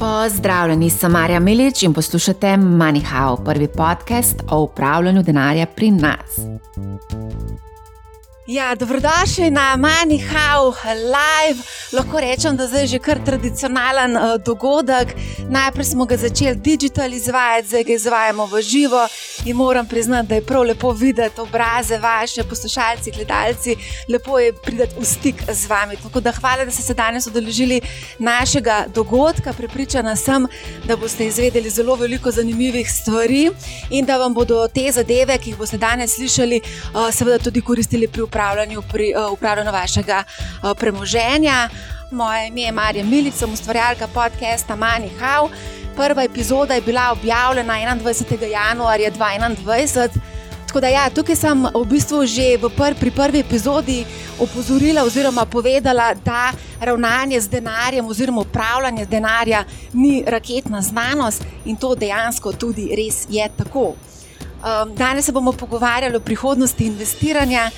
Pozdravljeni, sem Marja Milič in poslušate MoneyHow, prvi podcast o upravljanju denarja pri nas. Ja, dobrodošli na MoneyHow Live. Lahko rečem, da je že kar tradicionalen uh, dogodek. Najprej smo ga začeli digital izvajati, zdaj ga izvajamo v živo. In moram priznati, da je prav lepo videti obraze vaše, poslušalci, gledalci. Lepo je priti v stik z vami. Tako da hvala, da ste se danes odeležili našega dogodka. Pripričana sem, da boste izvedeli zelo veliko zanimivih stvari in da vam bodo te zadeve, ki jih boste danes slišali, uh, seveda tudi koristili pri upravljanju pri uh, upravljanju vašega uh, premoženja. Moje ime je Marija Milica, ustvarjalka podcasta Money How. Prva epizoda je bila objavljena 21. januarja 2021. Tako da, ja, tukaj sem v bistvu že v pr pri prvi epizodi opozorila oziroma povedala, da ravnanje z denarjem oziroma upravljanje z denarjem ni raketna znanost in to dejansko tudi res je tako. Um, danes se bomo pogovarjali o prihodnosti investiranja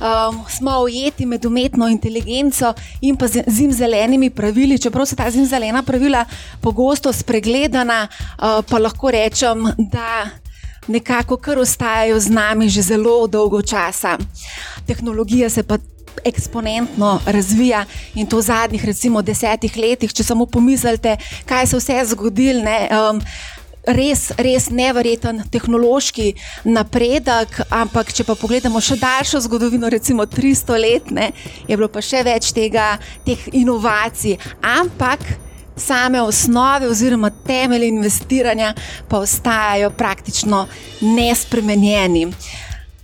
um, smo ujeti med umetno inteligenco in pa zim zelenimi pravili. Čeprav so ta zim zelena pravila pogosto spregledana, uh, pa lahko rečem, da nekako kar ostajajo z nami že zelo dolgo časa. Tehnologija se pa. Eksponentno razvija in to v zadnjih, recimo, desetih letih, če samo pomislite, kaj se vse je zgodilo. Um, res, res nevreten tehnološki napredek, ampak če pa pogledamo še daljšo zgodovino, recimo 300 let, ne, je bilo pa še več tega, teh inovacij. Ampak same osnove oziroma temelje investiranja pa ostajajo praktično nespremenjeni.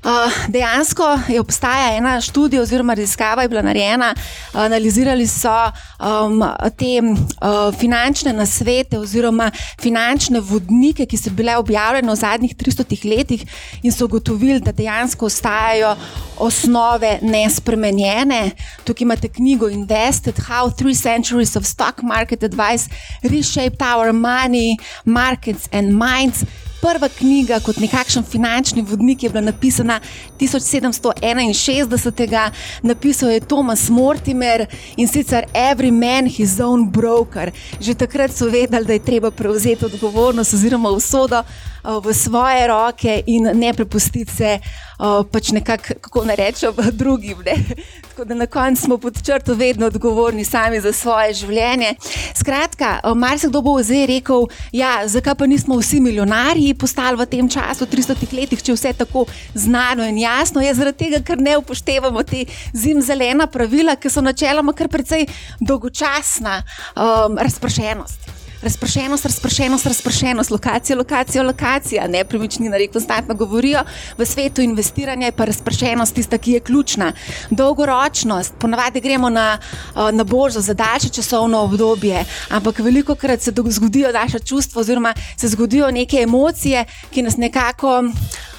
Uh, dejansko je obstaja ena študija, oziroma raziskava je bila narejena, analizirali so um, te uh, finančne nasvete oziroma finančne vodnike, ki so bile objavljene v zadnjih 300 letih in so ugotovili, da dejansko ostajajo osnove nespremenjene. Tukaj imate knjigo Invested: How Three Centuries of Stock Market Advice Reshaped Our Money, Markets and Minds prva knjiga kot nekakšen finančni vodnik je bila napisana 1761. Napisal je Thomas Mortimer in sicer Every Man His Own Broker. Že takrat so vedeli, da je treba prevzeti odgovornost oziroma usodo v svoje roke in ne prepustiti se pač nekako, kako ne rečem, drugim. Ne? Tako da na koncu smo pod črto vedno odgovorni sami za svoje življenje. Skratka, marsikdo bo zdaj rekel, ja, zakaj pa nismo vsi milijonarji postali v tem času, 300 letih, če vse tako znano in jasno. Je zaradi tega, ker ne upoštevamo te zimzelena pravila, ki so načeloma kar precej dolgočasna um, razpršenost. Razpršenost, razpršenost, razpršenost, lokacija, lokacija, lokacija. Nepremičnina, reko, konstantno govorijo. V svetu investiranja je pa razpršenost tista, ki je ključna. Dolgoročnost, ponavadi gremo na, na borzo za daljše časovno obdobje, ampak veliko krat se zgodijo naša čustva, oziroma se zgodijo neke emocije, ki nas nekako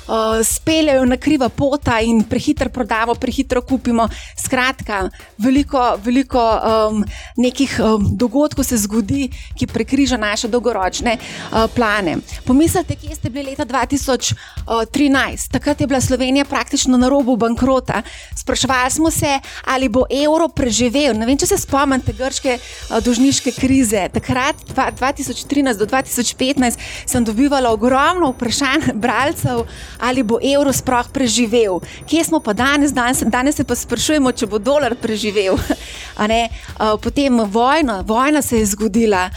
uh, speljejo na kriva pota in prehitro prodamo, prehitro kupimo. Skratka, veliko, veliko um, nekih um, dogodkov se zgodi, ki prekriža naše dolgoročne uh, plane. Pomislite, kje ste bili leta 2013? Takrat je bila Slovenija praktično na robu bankrota. Sprašvali smo se, ali bo evro preživel. Ne vem, če se spomnite grške uh, dožniške krize. Takrat, 2013 do 2015, sem dobivala ogromno vprašanj bralcev ali bo evro sploh preživel. Kje smo pa danes? Danes, danes se pa sprašujemo, če bo dolar preživel. Potem vojna, vojna se je zgodila.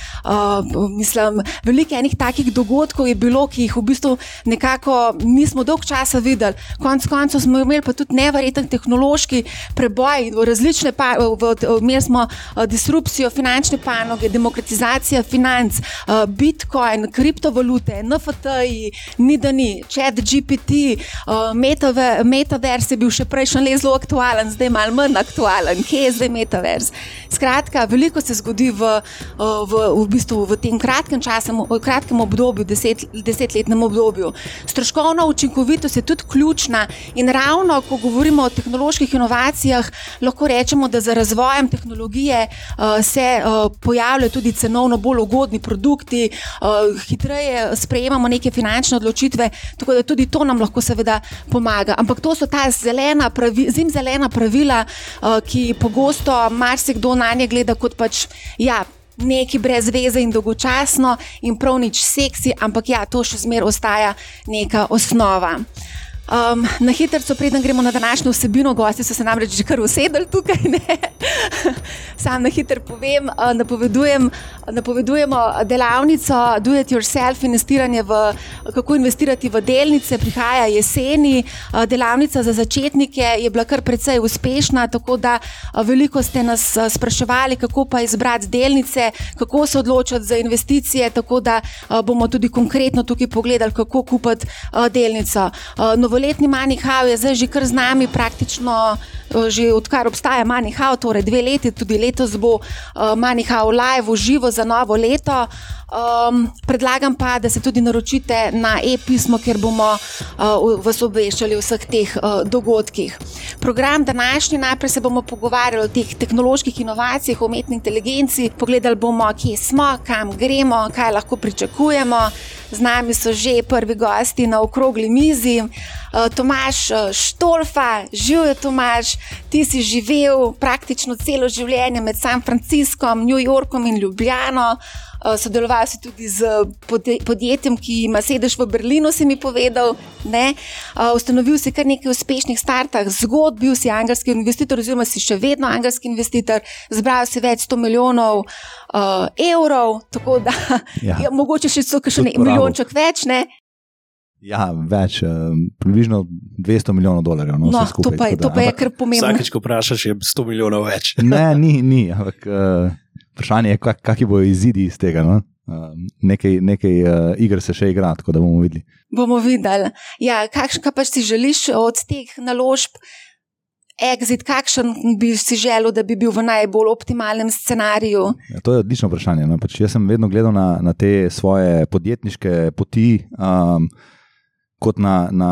Mislim, veliko enih takih dogodkov je bilo, ki jih v bistvu nekako nismo dolgo časa videli. Konec koncev smo imeli pa tudi nevreten tehnološki preboj, različne, pa, imeli smo disrupcijo finančne panoge, demokratizacija financ, bitcoin, kriptovalute, NFT-ji, ni da ni, chat, GPT. GPT, uh, metave, metavers je bil še prejšnji let zelo aktualen, zdaj malo manj aktualen. Kje je zdaj metavers? Skratka, veliko se zgodi v, uh, v, v, bistvu v tem kratkem času, v kratkem obdobju, deset, desetletnem obdobju. Stroškovna učinkovitost je tudi ključna in ravno, ko govorimo o tehnoloških inovacijah, lahko rečemo, da za razvojem tehnologije uh, se uh, pojavljajo tudi cenovno bolj ugodni produkti, uh, hitreje sprejemamo neke finančne odločitve, tako da tudi to nam lahko seveda pomaga. Ampak to so ta zelena pravi, zimzelena pravila, uh, ki pogosto marsikdo na nje gleda kot pač. Ja, neki brez veze in dolgočasno, in prav nič seksi, ampak ja, to še zmeraj ostaja neka osnova. Um, na hitro, preden gremo na današnjo vsebino, gosti so se namreč že kar usedeli tukaj. Sam na hitro povem, uh, napovedujem, napovedujemo delavnico Do It Yourself, investiranje v kako investirati v delnice, prihaja jeseni. Uh, delavnica za začetnike je bila kar precej uspešna, tako da uh, veliko ste nas spraševali, kako pa izbrati delnice, kako se odločiti za investicije. Tako da bomo tudi konkretno tukaj pogledali, kako kupiti delnico. Uh, novoletni Manihau je zdaj že kar z nami, praktično eh, že odkar obstaja Manihau, torej dve leti, tudi letos bo uh, Manihau live v živo za novo leto. Um, predlagam pa, da se tudi naročite na e-pismo, ker bomo uh, vas obveščali o vseh teh uh, dogodkih. Program današnji najprej se bomo pogovarjali o teh tehnoloških inovacijah, umetni inteligenci, pogledali bomo, kje smo, kam gremo, kaj lahko pričakujemo. Z nami so že prvi gosti na okrogli mizi. Uh, Tomaš Štolfa, živijo Tomaš, ti si živel praktično celo življenje med San Franciscom, New Yorkom in Ljubljano. Uh, sodeloval si tudi z podjetjem, ki ima sedež v Berlinu, si mi povedal. Uh, ustanovil si kar nekaj uspešnih startov, zgodb, bil si angelski investitor, oziroma si še vedno angelski investitor, zbral si več 100 milijonov uh, evrov, tako da ja. Ja, mogoče še nekaj milijonček več. Ne? Ja, več, približno 200 milijonov dolarjev. No, no, skupaj, to pa je, to pa je kar pomembno. Vsakeč, ko vprašaš, je 100 milijonov več. ne, ni, ni. Ampak, uh, vprašanje je, kak, kakšni bodo izidi iz tega. No? Uh, nekaj nekaj uh, iger se še igra, tako da bomo videli. Bomo videli. Ja, kakšen pa si želiš od teh naložb? Exit, kakšen bi si želel, da bi bil v najbolj optimalnem scenariju? Ja, to je odlično vprašanje. No? Pač jaz sem vedno gledal na, na te svoje podjetniške poti. Um, kot na, na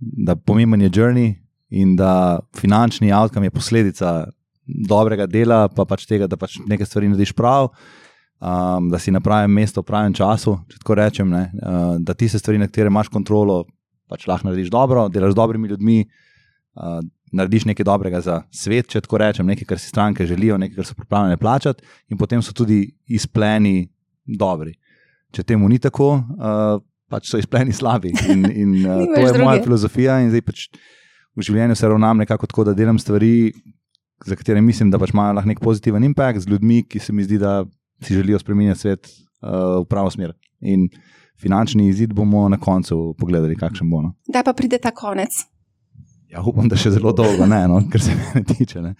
da pomemben je journey in da finančni outcome je posledica dobrega dela, pa pač tega, da pač nekaj stvari narediš prav, um, da si na pravem mestu, v pravem času. Če tako rečem, ne, uh, da ti se stvari, na katere imaš kontrolo, pač lahko narediš dobro, delaš z dobrimi ljudmi. Uh, Narediš nekaj dobrega za svet, če tako rečem, nekaj, kar si stranke želijo, nekaj, kar so pripravljene plačati, in potem so tudi izpleni dobri. Če temu ni tako, uh, pač so izpleni slabi. In, in uh, to je druge. moja filozofija. In zdaj pač v življenju se ravnam nekako tako, da delam stvari, za katere mislim, da pač imajo lahko nek pozitiven impact z ljudmi, ki se mi zdi, da si želijo spremeniti svet uh, v pravo smer. In finančni izid bomo na koncu pogledali, kakšen bo. No. Da pa pride ta konec. Ja, upam, da še zelo dolgo, ne, no, kar se mene tiče. Ne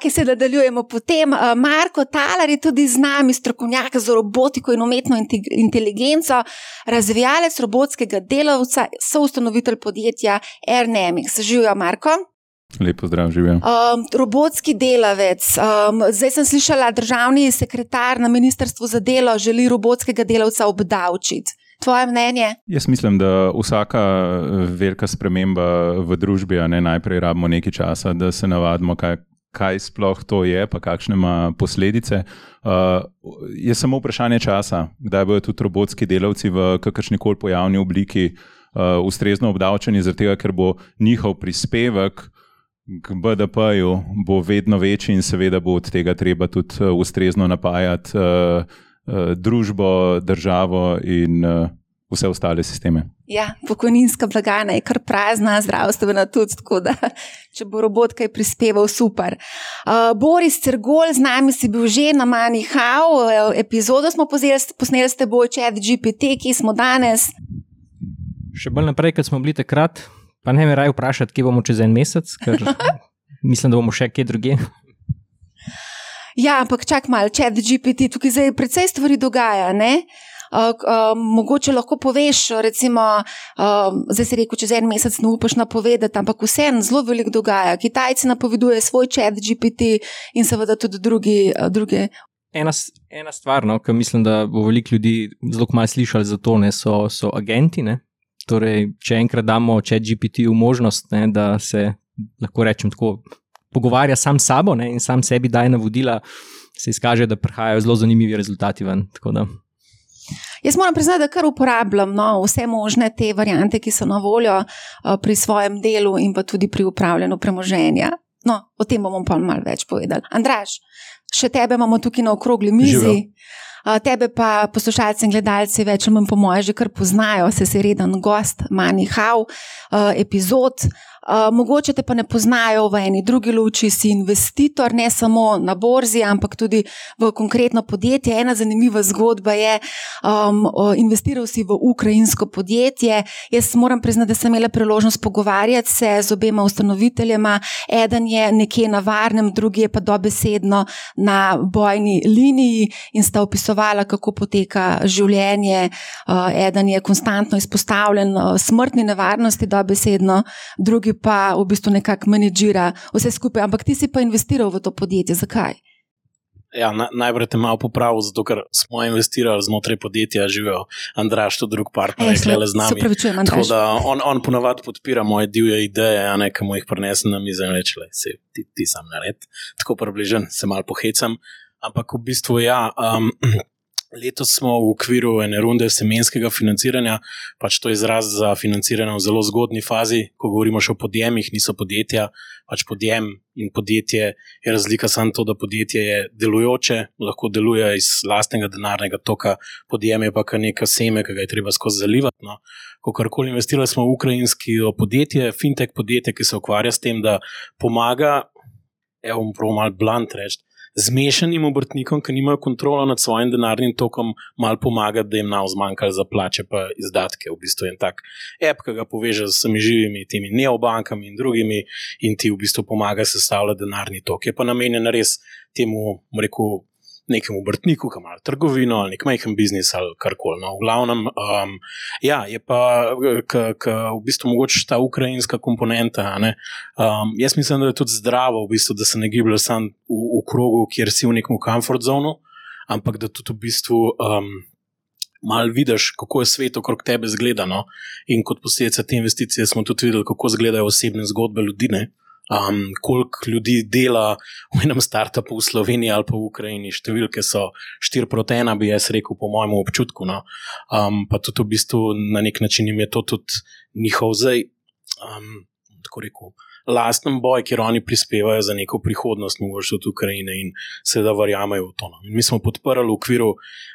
ki se nadaljujemo potem. Marko Talar je tudi z nami, strokovnjak za robotiko in umetno inteligenco, razvijalec robotskega delavca, soustanovitelj podjetja Ernemics. Živijo, Marko. Lepo zdrav, živijo. Um, robotski delavec. Um, zdaj sem slišala, državni sekretar na Ministrstvu za delo želi robotskega delavca obdavčiti. Tvoje mnenje? Jaz mislim, da vsaka velika sprememba v družbi, ne najprej rabimo nekaj časa, da se navadimo, kaj, kaj sploh to je, pa kakšne ima posledice. Uh, je samo vprašanje časa, kdaj bodo tudi robotski delavci v kakršni koli pojavni obliki uh, ustrezno obdavčeni, zato ker bo njihov prispevek k BDP-ju vedno večji in seveda bo od tega treba tudi uh, ustrezno napajati uh, uh, družbo, državo in uh, vse ostale sisteme. Ja, pokojninska blagajna je kar prazna, zdravstvena tudi, tako da če bo robot kaj prispeval, super. Uh, Boris Cergol, z nami si bil že na Mani Hau, epizodo smo posneli s teboj, čet GPT, ki smo danes. Še bolj naprej, kot smo bili takrat, pa ne me raj vprašati, kje bomo čez en mesec, ker mislim, da bomo še kje druge. Ja, ampak čak malo, čet GPT, tukaj se precej stvari dogaja, ne? mogoče lahko poveš, recimo, uh, zdaj si rekel, čez en mesec ne upaš napovedati, ampak vseeno zelo veliko dogaja. Kitajci napovedujejo svoj čat GPT in seveda tudi drugi. Uh, druge. Ena, ena stvar, no, ki mislim, da bo veliko ljudi zelo malo slišali za to, ne, so, so agenti. Ne. Torej, če enkrat damo čat GPT v možnost, ne, da se lahko rečem tako. Pogovarja sam s sabo ne, in sam sebi daje navodila, se izkaže, da prihajajo zelo zanimivi rezultati ven. Jaz moram priznati, da kar uporabljam no, vse možne te variante, ki so na voljo uh, pri svojem delu in pa tudi pri upravljanju premoženja. No, o tem bomo pa malo več povedali. Andraš, še tebe imamo tukaj na okrogli mizi. Živijo. Uh, Tebe pa poslušalci in gledalci več ali manj po mojem že kar poznajo, se si reden gost, manj hav, uh, epizod. Uh, mogoče te pa ne poznajo v eni drugi luči, si investitor, ne samo na borzi, ampak tudi v konkretno podjetje. Ena zanimiva zgodba je, um, investiral si v ukrajinsko podjetje. Jaz moram priznati, da sem imela priložnost pogovarjati se z obema ustanoviteljema. Eden je nekje na varnem, drugi je pa dobesedno na bojni liniji in sta opisovala, kako poteka življenje. Uh, eden je konstantno izpostavljen uh, smrtni nevarnosti, dobesedno, drugi pa v bistvu nekako menedžira vse skupaj. Ampak ti si pa investiral v to podjetje. Zakaj? Ja, na, najprej te malo popravil, zato ker smo investirali znotraj podjetja, živijo Andraš, to drug partner, ki je le z se nami. opravičujem, Tako Andraž. da on, on ponavadi podpira moje divje ideje, a ne kam jih prenesem na mizo in reče: "Saj ti, ti sam nared. Tako približen, se mal pohecam. Ampak v bistvu ja. Um, Letos smo v okviru ene runde semenskega financiranja, pač to je izraz za financiranje v zelo zgodni fazi, ko govorimo še o podjemih, niso podjetja, pač podjem in podjetje je razlika samo to, da podjetje je delujoče, lahko deluje iz lastnega denarnega toka, podjem je pa kar neka seme, ki ga je treba skozi zalivati. No. Ko karkoli investirali smo v ukrajinsko podjetje, fintech podjetje, ki se ukvarja s tem, da pomaga, evo, bom prav mal blunt reči, zmešanim obrtnikom, ki nimajo kontrola nad svojim denarnim tokom, malo pomagati, da jim nav zmanjkalo za plače pa izdatke. V bistvu je en tak app, ki ga poveže z vsemi živimi, temi neobankami in drugimi, in ti v bistvu pomaga sestavljati denarni tok. Je pa namenjen res temu, rekel, nekemu obrtniku, ki ima trgovino ali nek majhen biznis ali karkoli. No, v glavnem, um, ja, je pa k, k, v bistvu mogoče ta ukrajinska komponenta. ne. Um, jaz mislim, da je tudi zdravo, v bistvu, da se ne giblje samo v, v krogu, kjer si v nekem komfort zonu, ampak da tudi v bistvu. Um, Mal vidiš, kako je svet okrog tebe zgledano, in kot posledica te investicije smo tudi videli, kako izgledajo osebne zgodbe ljudi. ne. Um, koliko ljudi dela v enem startupu v Sloveniji ali pa v Ukrajini, številke so 4 proti 1, bi jaz rekel, po mojem občutku. No. Um, pa tudi v bistvu na nek način jim je to tudi njihov zdaj, um, tako rekel, lasten boj, kjer oni prispevajo za neko prihodnost, mogoče tudi Ukrajine in seveda verjamejo v to. No. In mi smo podprli v okviru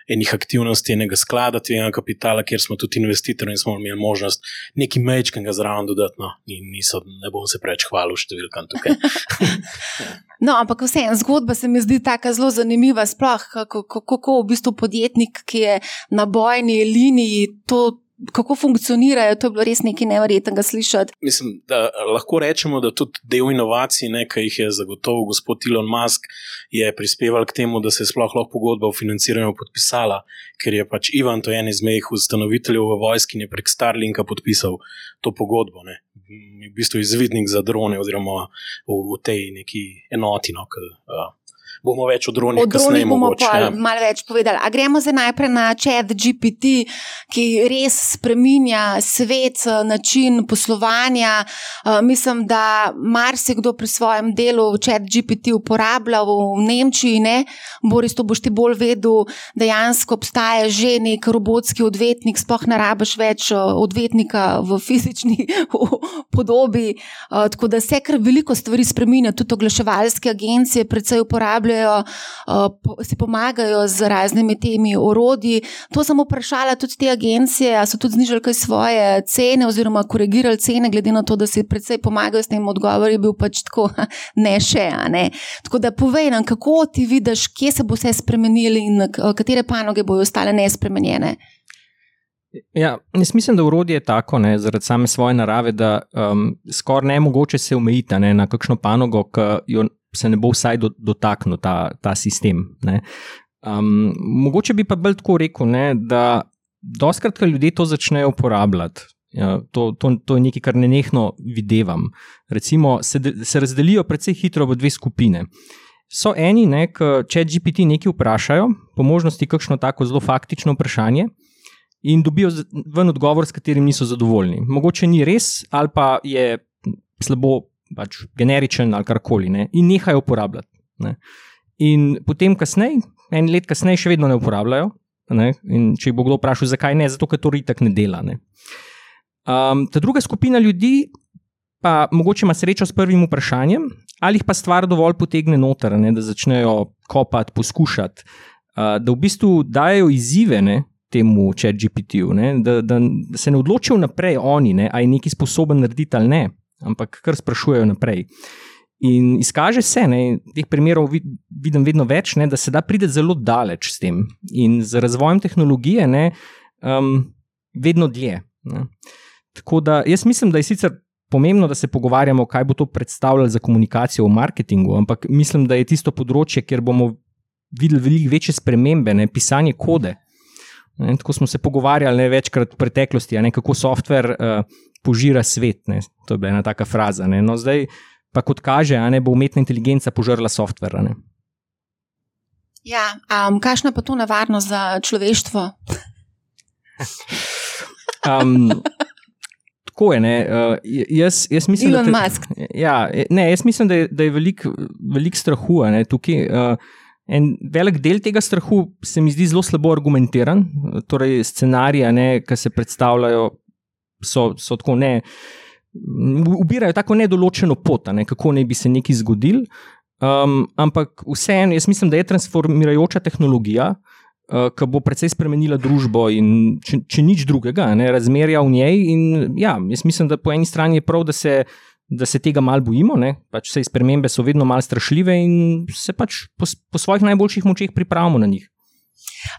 enih aktivnosti enega sklada tveganega kapitala, kjer smo tudi investitorji in smo imeli možnost nekaj mečkega zraven dodati. No. In niso, ne bom se preveč hvalil številkam tukaj. No, ampak vseeno, zgodba se mi zdi tako zelo zanimiva. Sploh kako, kako v bistvu podjetnik, ki je na bojni liniji, to, kako funkcionirajo. To je bilo res nekaj nevrjetnega slišati. Mislim, da lahko rečemo, da tudi del inovacij, ki jih je zagotovil gospod Elon Musk, je prispeval k temu, da se je sploh lahko pogodba o financiranju podpisala, ker je pač Ivan, to je en izmed ustanoviteljev v vojski, in je prek Starlinka podpisal to pogodbo. Ne. V bistvu izvidnik za drone, oziroma v, v tej neki enoti. No, k, uh, bomo več o dronih, O dronih bomo mogoče. pa ja. malo več povedali. A gremo zdaj najprej na chat GPT, ki res spreminja svet, eh, način poslovanja. Eh, Mislim, da marsikdo pri svojem delu chat GPT uporablja v Nemčiji. Ne? Boris, to boš ti bolj vedel, dejansko obstaja že nek robotski odvetnik, sploh ne rabiš več eh, odvetnika v fizični podobi. Eh, Tako da se kar veliko stvari spremenja, tudi oglaševalske agencije predvsej uporabljajo, eh, po- si pomagajo z raznimi temi orodji. To sem vprašala tudi te agencije, a so tudi znižali kaj svoje cene oziroma korigirali cene, glede na to, da si predvsej pomagajo s tem odgovor, je bil pač tako, ne še. Ne. Tako da povej nam, kako ti vidiš, kje se bo vse spremenili in eh, katere panoge bodo ostale nespremenjene. Ja, jaz mislim, da urodje je tako, ne, zaradi same svoje narave, da um, skoraj ne mogoče se omejiti ne, na kakšno panogo, ki jo se ne bo vsaj do, dotaknil ta, ta sistem. Um, mogoče bi pa bolj tako rekel, ne, da doskrat, ko ljudje to začnejo uporabljati. Ja, to, to, to je nekaj, kar ne nehno videvam. Recimo, se, de- se razdelijo precej hitro v dve skupine. So eni, ne, ki če GPT nekaj vprašajo, po možnosti kakšno tako zelo faktično vprašanje, in dobijo ven odgovor, s katerim niso zadovoljni. Mogoče ni res, ali pa je slabo, pač generičen ali karkoli, ne, in nehajo uporabljati. Ne. In potem, kasneje, en let kasneje, še vedno ne uporabljajo. Ne, in če bo kdo vprašal, zakaj ne, zato ker to ritak ne dela. Ne. Um, ta druga skupina ljudi pa mogoče ima srečo s prvim vprašanjem, ali jih pa stvar dovolj potegne noter, ne, da začnejo kopati, poskušati, uh, da v bistvu dajo izzive ne, temu ChatGPT-ju, da, da, da se ne odločijo naprej oni, ne, ali je nekaj sposoben narediti ali ne, ampak kar sprašujejo naprej. In izkaže se, da teh primerov vidim vedno več, ne, da se da priti zelo daleč s tem in z razvojem tehnologije, ne, um, vedno dlje. Ne. Tako da jaz mislim, da je sicer pomembno, da se pogovarjamo, kaj bo to predstavljalo za komunikacijo v marketingu, ampak mislim, da je tisto področje, kjer bomo videli veliko večje spremembe, ne, pisanje kode. Ne, tako smo se pogovarjali ne, večkrat v preteklosti, ne, kako softver uh, požira svet. Ne. To je bila ena taka fraza. Ne. No, zdaj pa kot kaže, ne, bo umetna inteligenca požrla softver. Ja, um, kakšna pa to nevarnost za človeštvo? um, tako je. Uh, jaz, jaz mislim, Elon da, Musk. Ja, ne, jaz mislim, da je, da je veliko velik strahu ne, tukaj. Uh, En velik del tega strahu se mi zdi zelo slabo argumentiran. Torej, scenarije, ki se predstavljajo, so, so tako ne. Ubirajo tako nedoločeno pot, ne, kako naj bi se nekaj zgodil. Um, ampak vseeno, jaz mislim, da je transformirajoča tehnologija, uh, ki bo precej spremenila družbo in če, če nič drugega, ne, razmerja v njej. In, ja, jaz mislim, da po eni strani je prav, da se da se tega malo bojimo, pač vse spremembe so vedno malo strašljive in se pač po, po svojih najboljših močeh pripravimo na njih.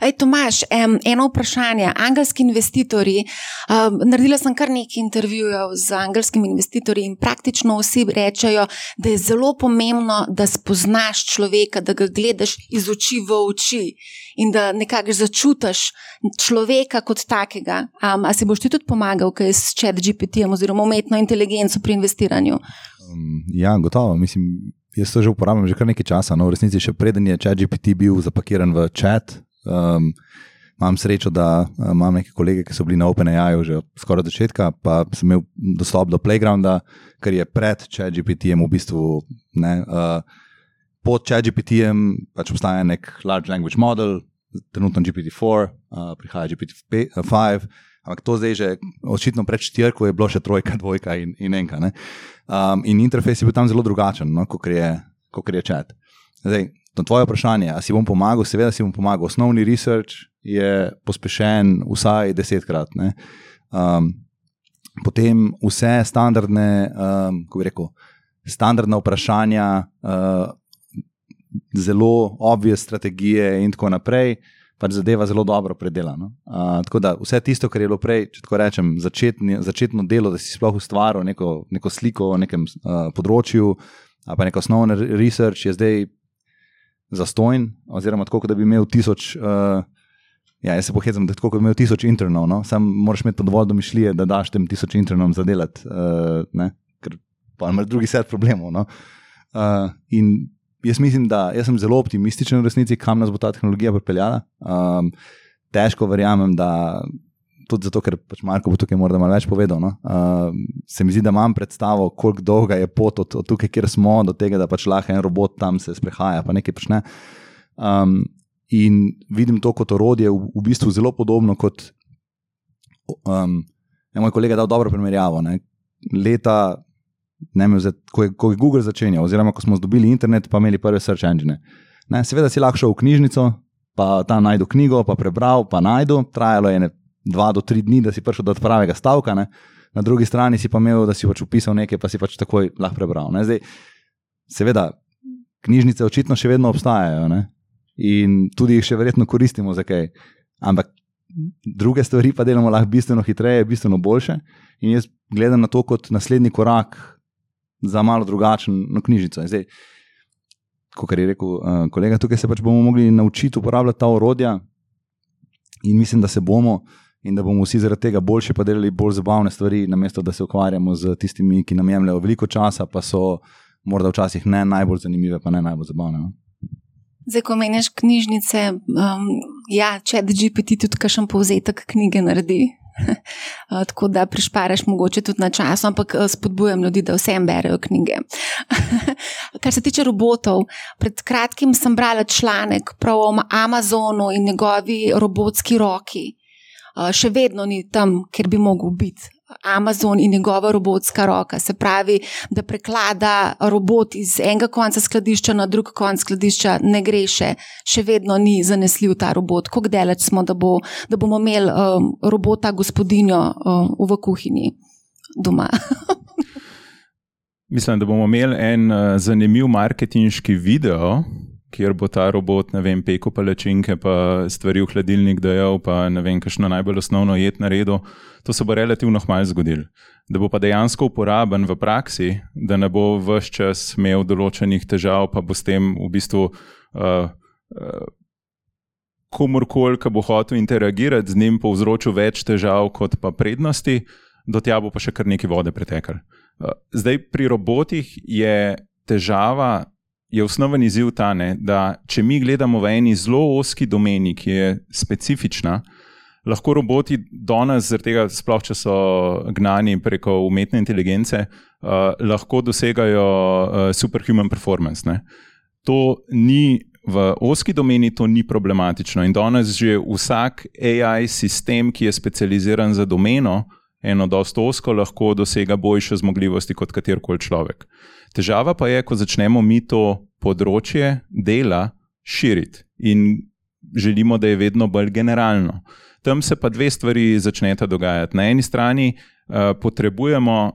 Ej, Tomaš, um, eno vprašanje. Angelski investitorji. Um, naredila sem kar nekaj intervjujev z angelskimi investitorji in praktično vsi rečejo, da je zelo pomembno, da spoznaš človeka, da ga gledaš iz oči v oči in da nekako začutiš človeka kot takega. Um, a si boš ti tudi pomagal, kaj s ChatGPT-jem oziroma umetno inteligenco pri investiranju? Um, ja, gotovo. Mislim, jaz to že uporabljam že kar nekaj časa. No, v resnici, še preden je ChatGPT bil zapakiran v chat. Um, imam srečo, da uh, imam neke kolege, ki so bili na OpenAI že skoraj od začetka, pa sem imel dostop do Playgrounda, ker je pred ChatGPT-jem v bistvu. Ne, uh, pod ChatGPT-jem pač obstaja nek large language model, trenutno GPT-4, uh, prihaja GPT-5, ampak to zdaj že očitno pred četrko je bilo še trojka, dvojka in, in enka. Um, in interfejs je bil tam zelo drugačen, no, kot je, je chat. Zdaj, na tvoje vprašanje, ali si bom pomagal, seveda si bom pomagal. Osnovni research je pospešen vsaj desetkrat. Um, potem vse standardne, um, kako bi rekel, standardna vprašanja. Uh, zelo obvije strategije, in tako naprej, pač zadeva zelo dobro predelano. Uh, tako da vse tisto, kar je bilo prej, če tako rečem, začetni, začetno delo, da si sploh ustvaril neko, neko sliko o nekem uh, področju, pa neko osnovno research, je zdaj zastojn, oziroma tako, da bi imel tisoč. Uh, Ja, jaz se pohecam, da tako kot imel tisoč internov, no? sam moraš imeti dovolj domišljije, da daš tem tisoč internom za delati, uh, ker pa imaš drugi set problemov. No? Uh, in jaz mislim, da jaz sem zelo optimističen v resnici, kam nas bo ta tehnologija pripeljala. Um, težko verjamem, da tudi zato, ker pač Marko bo tukaj morda malo več povedal. No? Um, se mi zdi, da imam predstavo, koliko dolga je pot od, od tukaj, kjer smo, do tega, da pač lahko en robot tam se sprehaja, pa nekaj počne. Um, in vidim to kot orodje, v, v bistvu zelo podobno kot. Um, je moj kolega dal dobro primerjavo. Ne? Leta ne, vzet, ko, je, ko je Google začenjal, oziroma ko smo dobili internet, pa imeli prve search engine. Ne, seveda si lahko šel v knjižnico, pa tam najdu knjigo, pa prebral, pa najdu. Trajalo je dva do tri dni, da si prišel do pravega stavka. Ne. Na drugi strani si pa imel, da si pač upisal nekaj, pa si pač takoj lahko prebral. Zdaj, seveda, knjižnice očitno še vedno obstajajo ne. in tudi jih še verjetno koristimo za kaj. Ampak druge stvari pa delamo lahko bistveno hitreje, bistveno boljše. In jaz gledam na to kot naslednji korak za malo drugačen no, knjižnico. Zdaj, kot je rekel uh, kolega, tukaj se pač bomo mogli naučiti uporabljati ta orodja, in mislim, da se bomo, in da bomo vsi zaradi tega boljše pa delali bolj zabavne stvari, namesto da se ukvarjamo z tistimi, ki nam jemljajo veliko časa, pa so morda včasih ne najbolj zanimive, pa ne najbolj zabavne. No? Zdaj, ko meniš knjižnice, um, ja, če GPT tudi kakšen povzetek knjige naredi, Eh, tako da prišparaš mogoče tudi na čas, ampak eh, spodbujam ljudi, da vsem berejo knjige. Kar se tiče robotov, pred kratkim sem brala članek prav o Amazonu in njegovi robotski roki. Eh, še vedno ni tam, kjer bi mogel biti. Amazon in njegova robotska roka. Se pravi, da preklada robot iz enega konca skladišča na drug konc skladišča, ne gre še, še vedno ni zanesljiv ta robot. Kako daleč smo, da, bo, da bomo imeli um, robota, gospodinjo um, v kuhinji doma? Mislim, da bomo imeli en uh, zanimiv marketinški video, kjer bo ta robot, ne vem, pekel palačinke, pa stvari v hladilnik dajal, pa ne vem, kakšno najbolj osnovno jed na redu. To se bo relativno malo zgodilo. Da bo pa dejansko uporaben v praksi, da ne bo vse čas imel določenih težav, pa bo s tem v bistvu. Uh, uh, Komorkoli, ki bo hotel interagirati z njim, povzročil več težav kot pa prednosti, do tja bo pa še kar nekaj vode pretekal. Zdaj, pri robotih je težava je osnoven izziv ta, ne, da če mi gledamo v eni zelo oski domeni, ki je specifična, lahko roboti danes, zaradi tega, sploh če so gnani preko umetne inteligence, uh, lahko dosegajo uh, superhuman performance. Ne. To ni. V oski domeni to ni problematično in danes že vsak AI sistem, ki je specializiran za domeno, eno dosto osko, lahko dosega boljše zmogljivosti kot katerkoli človek. Težava pa je, ko začnemo mi to področje dela širiti in želimo, da je vedno bolj generalno. Tam se pa dve stvari začneta dogajati. Na eni strani uh, potrebujemo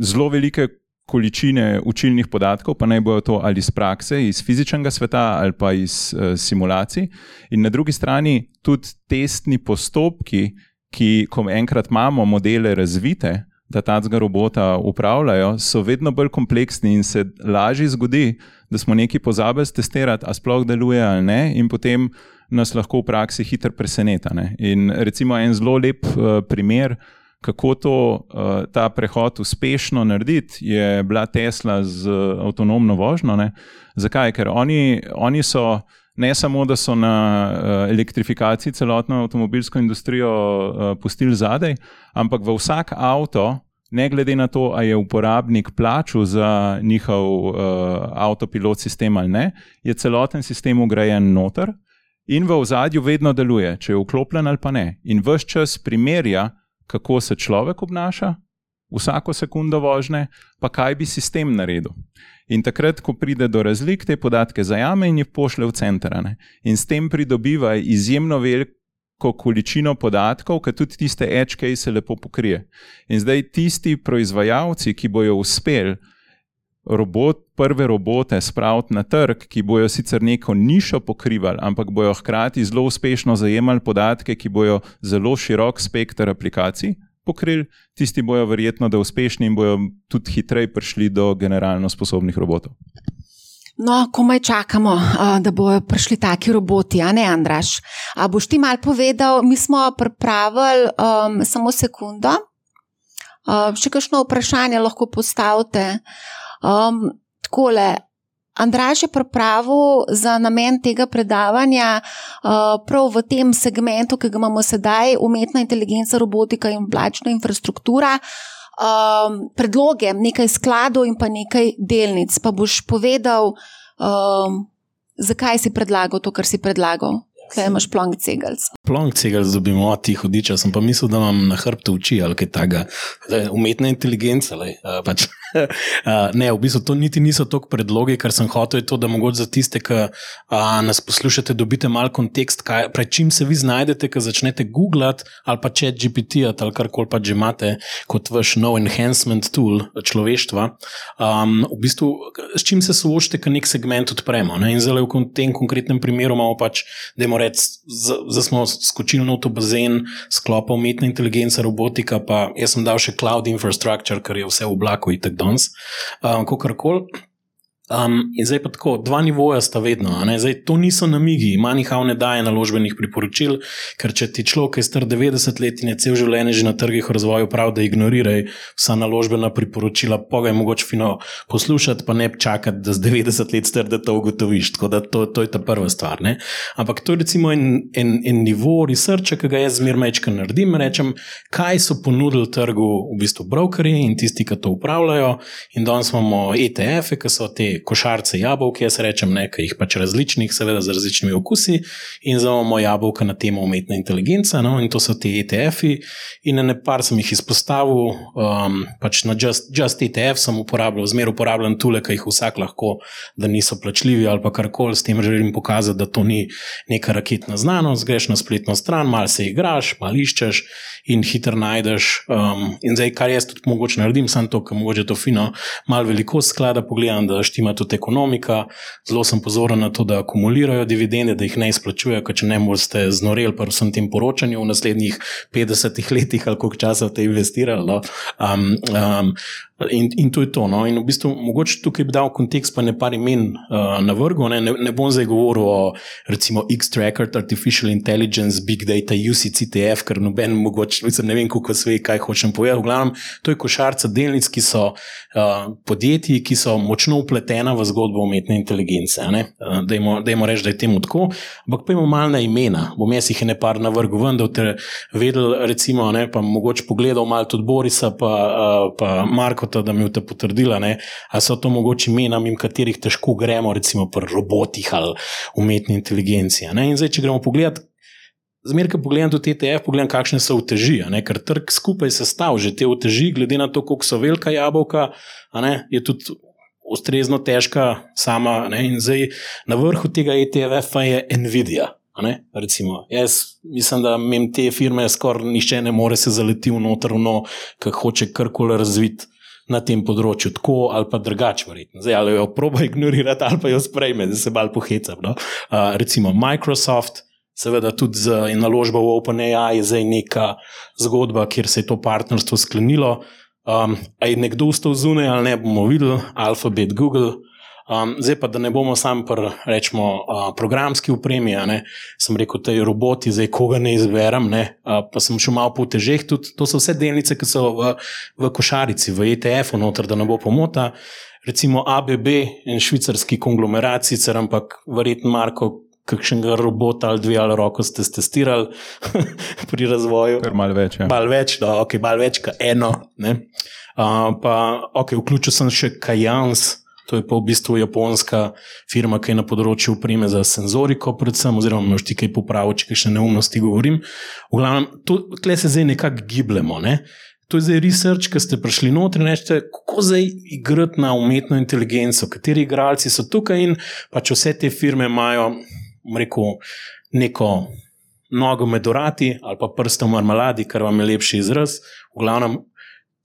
zelo velike količine učilnih podatkov, pa naj bojo to ali iz prakse, iz fizičnega sveta ali pa iz uh, simulacij, in na drugi strani tudi testni postopki, ki, ko enkrat imamo modele razvite, da tega robota upravljajo, so vedno bolj kompleksni in se lažje zgodi, da smo nekaj pozabili testirati, a sploh deluje ali ne, in potem nas lahko v praksi hitro preseneta. Ne. In recimo en zelo lep uh, primer, kako to, uh, ta prehod uspešno narediti, je bila Tesla z uh, avtonomno vožnjo. Ne. Zakaj? Ker oni, oni so. Ne samo, da so na uh, elektrifikaciji celotno avtomobilsko industrijo uh, pustili zadaj, ampak v vsak avto, ne glede na to, ali je uporabnik plačal za njihov uh, avtopilot sistem ali ne, je celoten sistem ugrajen noter in v ozadju vedno deluje, če je vklopljen ali pa ne. In vse čas primerja, kako se človek obnaša, vsako sekundo vožnje, pa kaj bi sistem naredil. In takrat, ko pride do razlik, te podatke zajame in jih pošle v centrane. In s tem pridobiva izjemno veliko količino podatkov, ki tudi tiste edge se lepo pokrije. In zdaj tisti proizvajalci, ki bojo uspeli robot, prve robote spraviti na trg, ki bojo sicer neko nišo pokrivali, ampak bojo hkrati zelo uspešno zajemali podatke, ki bojo zelo širok spektr aplikacij pokrili, tisti bojo verjetno, da uspešni in bojo tudi hitreje prišli do generalno sposobnih robotov. No, komaj čakamo, da bodo prišli taki roboti, a ne, Andraš. A boš ti mal povedal, mi smo pripravili um, samo sekundo. Um, še kakšno vprašanje lahko postavite? Um, takole, Andraž je pripravil za namen tega predavanja uh, prav v tem segmentu, ki ga imamo sedaj, umetna inteligenca, robotika in oblačna infrastruktura, um, predloge, nekaj skladov in pa nekaj delnic. Pa boš povedal, um, zakaj si predlagal to, kar si predlagal. Kaj imaš plonk cegelc? Plonk cegelc dobimo od tih hudiča, sem pa mislil, da imam na hrbtu oči ali kaj takega. Umetna inteligenca. Uh, pač. Uh, ne, v bistvu to niti niso toliko predlogi, kar sem hotel, je to, da mogoče za tiste, ki uh, nas poslušate, dobite malo kontekst, kaj, pred čim se vi znajdete, ko začnete googlati ali pa če GPT ali karkoli pa že imate kot vaš nov enhancement tool človeštva. Um, v bistvu, s čim se soočate, ko nek segment odpremo. Ne? In zelo v tem konkretnem primeru imamo pač, da imamo reči, da smo skočili na to bazen sklopa umetna inteligenca, robotika, pa jaz sem dal še cloud infrastructure, ker je vse v oblaku in tako danes, um, kako koli. Um, in zdaj pa tako, dva nivoja sta vedno. Zdaj, to niso namigi, manjhav ne daje naložbenih priporočil, ker če ti človek, ki je star 90 let in je cel življenje že na trgih razvoju, pravi, da ignoriraj vsa naložbena priporočila, pa ga je mogoče fino poslušati, pa ne čakati, da z 90 let star, da to ugotoviš. Tako da to, to je ta prva stvar. Ne? Ampak to je recimo en, en, en nivo researcha, ki ga jaz zmeraj mečkam naredim. Rečem, kaj so ponudili trgu v bistvu brokerji in tisti, ki to upravljajo. In danes imamo ETF-e, ki so te te košarce jabolk, jaz rečem, nekaj jih pač različnih, seveda z različnimi okusi, in zavemo jabolka na temo umetna inteligenca, no, in to so ti ETF-i. In na par sem jih izpostavil, um, pač na Just, just ETF sem uporabljal, zmeraj uporabljam tule, ki jih vsak lahko, da niso plačljivi ali pa karkoli, s tem želim pokazati, da to ni neka raketna znanost. Greš na spletno stran, malo se igraš, malo iščeš in hitro najdeš. Um, in zdaj, kar jaz tudi mogoče naredim, samo to, ker mogoče to fino, malo velikost sklada pogledam, da štima tudi ekonomika. Zelo sem pozoren na to, da akumulirajo dividende, da jih ne izplačujejo, ker če ne boste znoreli pri vsem tem poročanju v naslednjih 50 letih ali koliko časa ste investirali. No? Um, um, In, in to je to. No? In v bistvu, mogoče tukaj bi dal kontekst, pa ne par imen uh, na vrhu. Ne? Ne, ne bom zdaj govoril o recimo X-Tracker, Artificial Intelligence, Big Data, UCCTF, ker noben mogoče, mislim, ne vem, kako sve, kaj hočem povedati. V glavnem, to je košarca delnic, ki so uh, podjetji, ki so močno upletena v zgodbo umetne inteligence. Uh, Dajmo reči, da je temu tako. Ampak pa imamo malna imena, bom jaz jih ne par na vrhu, vendar te vedel, recimo, ne, pa mogoče pogledal malo tudi Borisa, pa, uh, pa Marko kot da mi je to potrdila, ne? ali so to mogoče imena, mimo katerih težko gremo, recimo pri robotih ali umetni inteligenci. Ne? In zdaj, če gremo pogledat. Zmeraj, ko pogledam tudi TTF, pogledam, kakšne so uteži, ker trg skupaj sestavlja že te uteži, glede na to, koliko so velika jabolka, je tudi ustrezno težka sama. Ne? In zdaj na vrhu tega ETF-a je Nvidia. Recimo, jaz mislim, da mem te firme skoraj nišče ne more se zaleti v notrno, ki hoče karkoli razviti na tem področju, tako ali pa drugače, verjetno. Zdaj, ali jo proba ignorirati, ali pa jo sprejme, da se bolj pohecam. No? Uh, recimo Microsoft, seveda tudi z naložbo v OpenAI, je zdaj neka zgodba, kjer se je to partnerstvo sklenilo. Um, je nekdo vstal zunaj ali ne, bomo videli, Alphabet, Google. Um, zdaj pa, da ne bomo samo pri, rečemo, uh, programski upremi, ne, sem rekel, te roboti, zdaj koga ne izberem, ne, uh, pa sem šel malo po težeh. Tudi to so vse delnice, ki so v, v košarici, v ETF-u, noter, da ne bo pomota. Recimo ABB in švicarski konglomerat, sicer ampak verjetno Marko. Kakšnega robota ali dve ali roko ste testirali pri razvoju? Kar malo več. Ja. Malo več, no, okay, malo več kot eno. Uh, pa, okay, vključil sem še Kajans, To je pa v bistvu japonska firma, ki je na področju upreme za senzoriko, predvsem, oziroma množti kaj popravil, če še neumnosti govorim. V glavnem, tukaj se zdaj nekako gibljemo. Ne? To je zdaj research, ki ste prišli noter in rečete, kako zdaj igrati na umetno inteligenco, kateri igralci so tukaj in pač vse te firme imajo, rekel, neko nogo med orati ali pa prstom v marmeladi, kar vam je lepši izraz. V glavnem,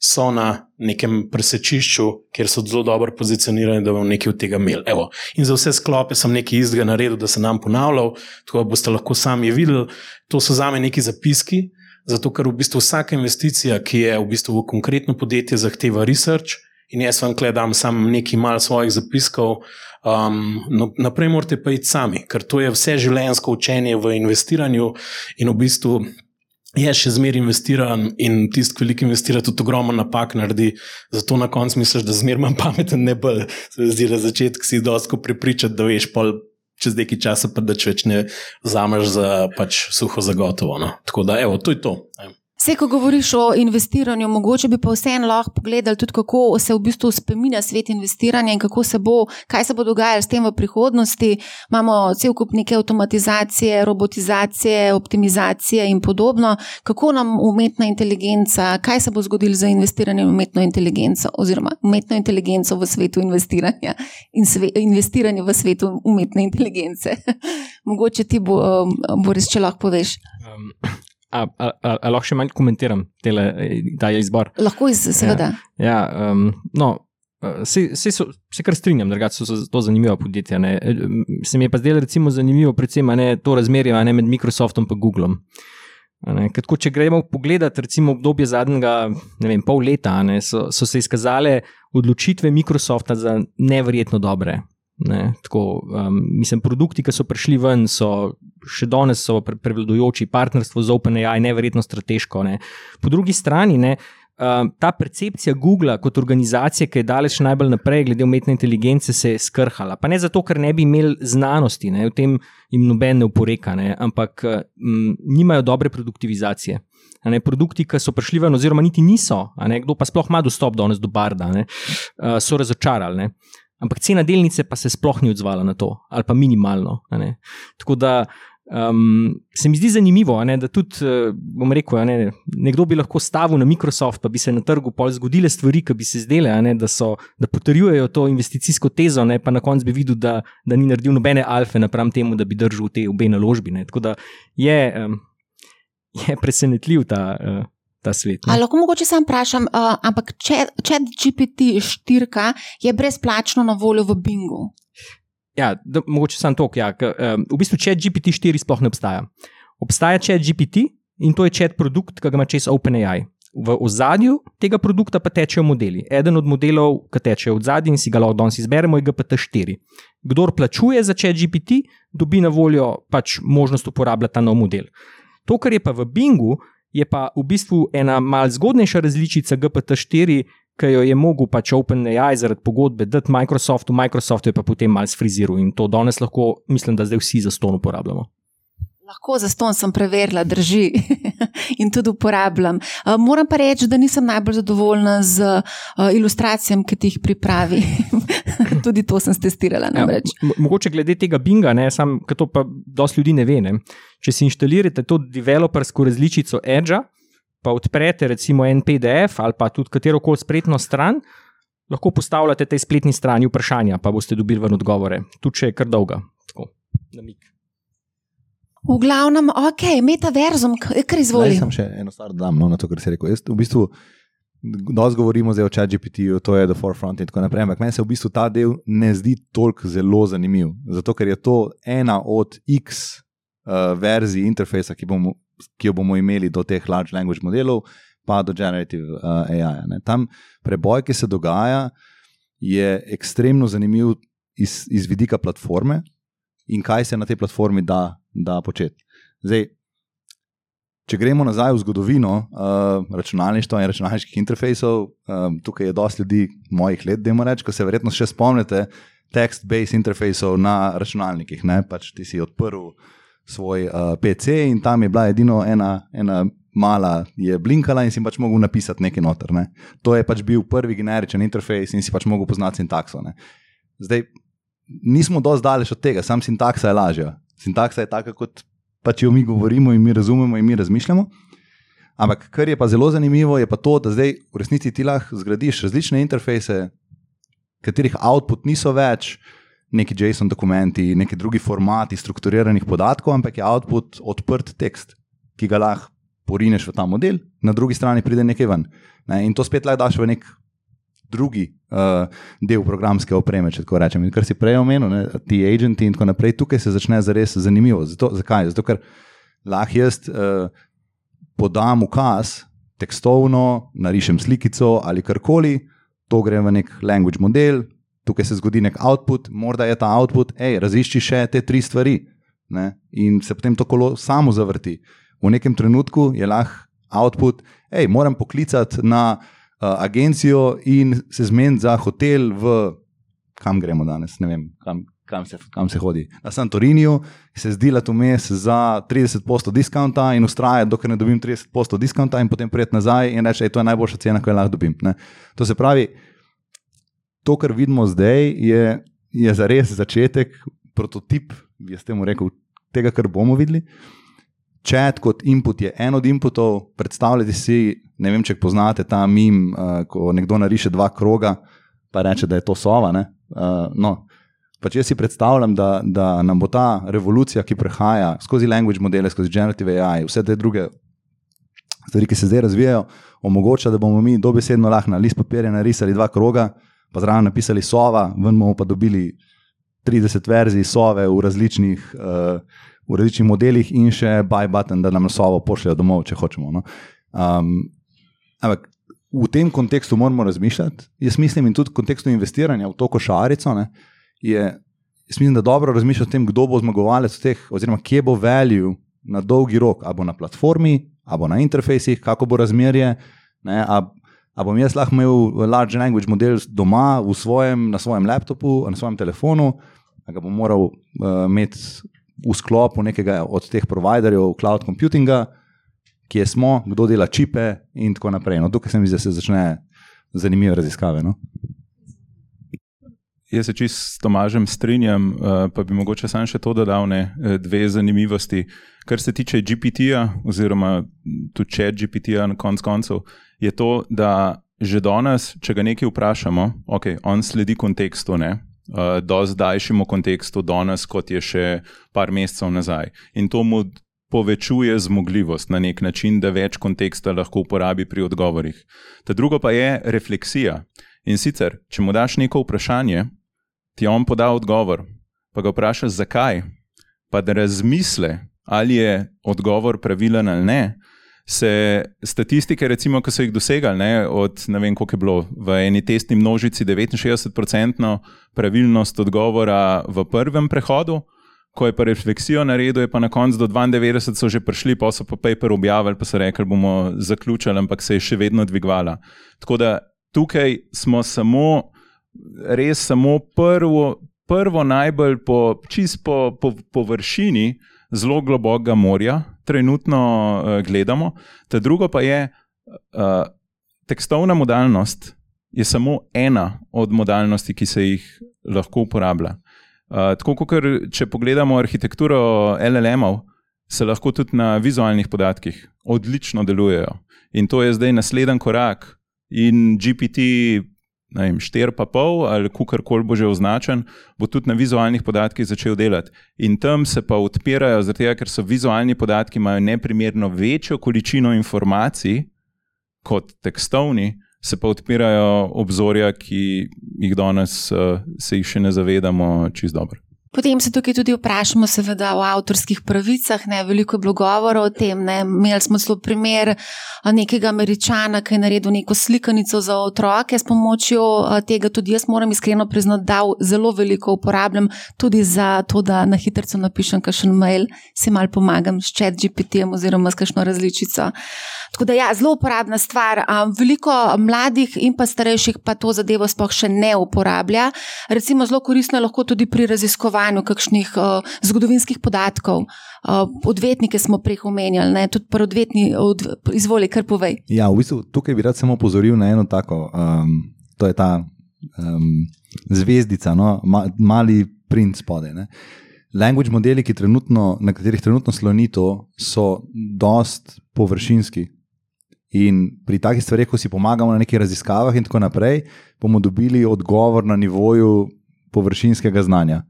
so na nekem presečišču, kjer so zelo dobro pozicionirani, da bomo nekaj od tega imeli. Evo. In za vse sklope sem nekaj istega naredil, da se nam ponavljal, tako da boste lahko sami videli. To so za me neki zapiski, zato ker v bistvu vsaka investicija, ki je v bistvu v konkretno podjetje, zahteva research. In jaz vam gledam samo nekaj mal svojih zapiskov, um, no, naprej morate pa iti sami, ker to je vse življenjsko učenje v investiranju in v bistvu je še zmeraj investiran in tisti, ki veliko investira, tudi ogromno napak naredi. Zato na koncu misliš, da zmeraj manj pameten ne bo. Zdi se, da začetek si dosto prepričati, da veš pol. Čez nekaj časa pa da če več ne vzameš za pač suho zagotovo. No. Tako da, evo, to je to. Evo. Vse, ko govoriš o investiranju, mogoče bi pa vseeno lahko pogledali tudi, kako se v bistvu spremenja svet investiranja in kako se bo, kaj se bo dogajalo s tem v prihodnosti. Imamo cel kup neke avtomatizacije, robotizacije, optimizacije in podobno. Kako nam umetna inteligenca, kaj se bo zgodilo z investiranjem v umetno inteligenco oziroma umetno inteligenco v svetu investiranja in sve, investiranje v svetu umetne inteligence. mogoče ti bo, um, Boris, če lahko poveš. Um. Ali lahko še manj komentiram, tele, je izbor? Lahko, iz, seveda. Ja, ja, um, no, se, se, so, se kar strinjam, da so to zanimiva podjetja. Ne. Se mi je pa zdelo zanimivo, predvsem ne, to razmerje ne, med Microsoftom in Googlom. Kako, če gremo pogledat, recimo obdobje zadnjega vem, pol leta, ne, so, so se izkazale odločitve Microsofta za neverjetno dobre. Ne, tako, um, mislim, produkti, ki so prišli ven, so še danes pre, prevladujoči, partnerstvo z OpenAI je neverjetno strateško. Ne. Po drugi strani, ne, um, ta percepcija Google kot organizacije, ki je daleč najbolj naprej glede umetne inteligence, se je skrhala. Pa ne zato, ker ne bi imeli znanosti, ne, v tem jim noben ne uporeka, ne, ampak um, nimajo dobre produktivizacije. Ne, produkti, ki so prišli ven, oziroma niti niso, ne, kdo pa sploh ima dostop do danes do Barda, ne, uh, so razočarali. Ne. ampak cena delnice pa se sploh ni odzvala na to, ali pa minimalno. Tako da um, se mi zdi zanimivo, ne, da tudi, uh, bom rekel, ne, nekdo bi lahko stavil na Microsoft, pa bi se na trgu pol zgodile stvari, ki bi se zdele, ne, da, so, da potrjujejo to investicijsko tezo, ne, pa na koncu bi videl, da, da ni naredil nobene alfe napram temu, da bi držal te obe naložbi. Ne. Tako da je, um, je presenetljiv ta. Uh, ta svet. Lahko mogoče sam vprašam, uh, ampak če, če GPT-4 je brezplačno na voljo v Bingu? Ja, da, mogoče samo to, ja, um, v bistvu če GPT-4 sploh ne obstaja. Obstaja če GPT in to je če produkt, ki ga ima čez OpenAI. V ozadju tega produkta pa tečejo modeli. Eden od modelov, ki teče od zadaj in si ga lahko danes izberemo, je GPT-4. Kdor plačuje za če GPT, dobi na voljo pač možnost uporabljati ta nov model. To, kar je pa v Bingu, je pa v bistvu ena malce zgodnejša različica GPT-4, ki jo je mogel pač OpenAI zaradi pogodbe dati Microsoftu, Microsoft je pa potem malce friziral in to danes lahko, mislim, da zdaj vsi za ston uporabljamo. Lahko za ston sem preverila, drži in tudi uporabljam. Uh, moram pa reči, da nisem najbolj zadovoljna z uh, ilustracijami, ki jih pripravi. tudi to sem testirala. Ja, mogoče glede tega Binga, ne, sam, to pa dosti ljudi ne ve. Ne. Če si inštalirate to developersko različico Edge, pa odprete recimo en PDF ali pa tudi katero koli spletno stran. Lahko postavljate tej spletni strani vprašanja, pa boste dobili odgovore, tudi če je kar dolga. Tako, namik. V glavnem, ok, metaverzum, kar izvoli. Jaz sem še eno stvar dodam no, na to, kar si rekel. Jaz v bistvu dosti govorimo zdaj o ChatGPT-ju, to je The Forefront in tako naprej, ampak meni se v bistvu ta del ne zdi toliko zelo zanimiv. Zato, ker je to ena od X uh, verzij interfejsa, ki, bomo, ki jo bomo imeli do teh large language modelov, pa do generative uh, AI. Ne. Tam preboj, ki se dogaja, je ekstremno zanimiv iz, iz vidika platforme in kaj se na tej platformi da da početi. Zdaj, če gremo nazaj v zgodovino uh, računalništva in računalniških interfejsov, um, tukaj je dosti ljudi mojih let, da jim rečem, ko se verjetno še spomnite text-based interfejsov na računalnikih. Ne? Pač ti si odprl svoj uh, PC in tam je bila edino ena. ena Mala je blinkala in si pač mogel napisati nekaj noter. Ne. To je pač bil prvi generičen interfejs in si pač mogel poznati sintakso. Ne. Zdaj, nismo dosti daleč od tega, sam sintaksa je lažja sintaksa je taka, kot pač jo mi govorimo in mi razumemo in mi razmišljamo. Ampak kar je pa zelo zanimivo, je pa to, da zdaj v resnici ti lahko zgradiš različne interfejse, katerih output niso več neki JSON dokumenti, neki drugi formati strukturiranih podatkov, ampak je output odprt tekst, ki ga lahko porineš v ta model, na drugi strani pride nekaj ven. Ne? In to spet lahko daš v nek drugi uh, del programske opreme, če tako rečem. In kar si prej omenil, ne, ti agenti in tako naprej, tukaj se začne zares zanimivo. Zato, zakaj? Zato, ker lahko jaz uh, podam ukaz tekstovno, narišem slikico ali karkoli, to gre v nek language model, tukaj se zgodi nek output, morda je ta output, hej, razišči še te tri stvari. Ne, in se potem to kolo samo zavrti. V nekem trenutku je lahko output, hej, moram poklicati na agencijo in se zmeniti za hotel, v, kam gremo danes, ne vem, kam, kam, se, kam se hodi. Na Santoriniju se zdi, da to mes za 30% diskonta in ustraja, dokler ne dobim 30% diskonta, in potem prijeti nazaj in reči, da je to najboljša cena, ki jo lahko dobim. Ne. To se pravi, to, kar vidimo zdaj, je, je za res začetek, prototip, jaz temu rekel, tega, kar bomo videli. Chat kot input je en od inputov, predstavljajte si, ne vem, če poznate ta mim, uh, ko nekdo nariše dva kroga, pa reče, da je to sova. Uh, no. Pač jaz si predstavljam, da, da nam bo ta revolucija, ki prihaja skozi language modele, skozi generative AI, vse te druge stvari, ki se zdaj razvijajo, omogoča, da bomo mi dobesedno lahko na list papirja narisali dva kroga, pa zraven napisali sova, ven bomo pa dobili 30 verzij sove v različnih. Uh, v različnih modelih in še buy button, da nam sovo pošljajo domov, če hočemo. No. Um, ampak v tem kontekstu moramo razmišljati. Jaz mislim, in tudi v kontekstu investiranja v to košarico, ne, je, jaz mislim, da dobro razmišljati o tem, kdo bo zmagovalec teh, oziroma kje bo value na dolgi rok, ali bo na platformi, ali bo na interfejsih, kako bo razmerje. Ne, a, a bom jaz lahko imel large language model doma, svojem, na svojem laptopu, na svojem telefonu, ali ga bom moral uh, imeti v sklopu nekega od teh providerjev cloud computinga, kje smo, kdo dela čipe in tako naprej. No, tukaj se mi zdi, da se začne zanimive raziskave. No? Jaz se čist s Tomažem strinjam, uh, pa bi mogoče sam še to dodal, ne, dve zanimivosti. Kar se tiče GPT-ja, oziroma tudi če GPT-ja na konc koncev, je to, da že danes, če ga nekaj vprašamo, ok, on sledi kontekstu, ne. Uh, do zdajšemu kontekstu, danes, kot je še par mesecev nazaj. In to mu povečuje zmogljivost na nek način, da več konteksta lahko uporabi pri odgovorih. Ta drugo pa je refleksija. In sicer, če mu daš neko vprašanje, ti on poda odgovor, pa ga vprašaš, zakaj, pa da razmisle, ali je odgovor pravilen ali ne. Se statistike, recimo, ki so jih dosegali, ne, od ne vem, koliko je bilo v eni testni množici, 69-odstotno pravilnost odgovora v prvem prehodu, ko je pa refleksijo naredil, je pa na koncu do 92 so že prišli, pa so pa paper objavili, pa so rekli, bomo zaključili, ampak se je še vedno dvigvala. Tako da tukaj smo samo, res samo prvo, prvo najbolj po, čist po, po površini zelo globokega morja, trenutno uh, gledamo. Ta drugo pa je uh, tekstovna modalnost. Je samo ena od modalnosti, ki se jih lahko uporablja. Uh, tako kot če pogledamo arhitekturo LLM-ov, se lahko tudi na vizualnih podatkih odlično delujejo. In to je zdaj naslednji korak. In GPT, vem, 4,5 ali kakorkoli bo že označen, bo tudi na vizualnih podatkih začel delati. In tam se pa odpirajo, tega, ker so vizualni podatki imajo neprimerno večjo količino informacij kot tekstovni se pa odpirajo obzorja, ki jih danes uh, se jih še ne zavedamo čist dobro. Potem se tukaj tudi vprašamo, seveda, o avtorskih pravicah. Ne? Veliko je bilo govora o tem. Ne? Imeli smo celo primer nekega američana, ki je naredil neko slikanico za otroke s pomočjo tega. Tudi jaz moram iskreno priznati, da zelo veliko uporabljam tudi za to, da na hitro napišem kakšen mail, si mal pomagam s chat GPT-jem oziroma s kakšno različico. Tako da, ja, zelo uporabna stvar. Veliko mladih in pa starejših pa to zadevo sploh še ne uporablja. Recimo, zelo koristno je lahko tudi pri raziskovanju kakšnih uh, zgodovinskih podatkov. Uh, odvetnike smo prej omenjali, ne? tudi pri odvetni, od, izvoli, kar povej. Ja, v bistvu tukaj bi rad samo opozoril na eno tako. Um, to je ta um, zvezdica, no? Ma, mali princ spodaj. Language modeli, trenutno, na katerih trenutno sloni to, so dost površinski. In pri takih stvareh, ko si pomagamo na nekih raziskavah, in tako naprej, bomo dobili odgovor na nivoju površinskega znanja.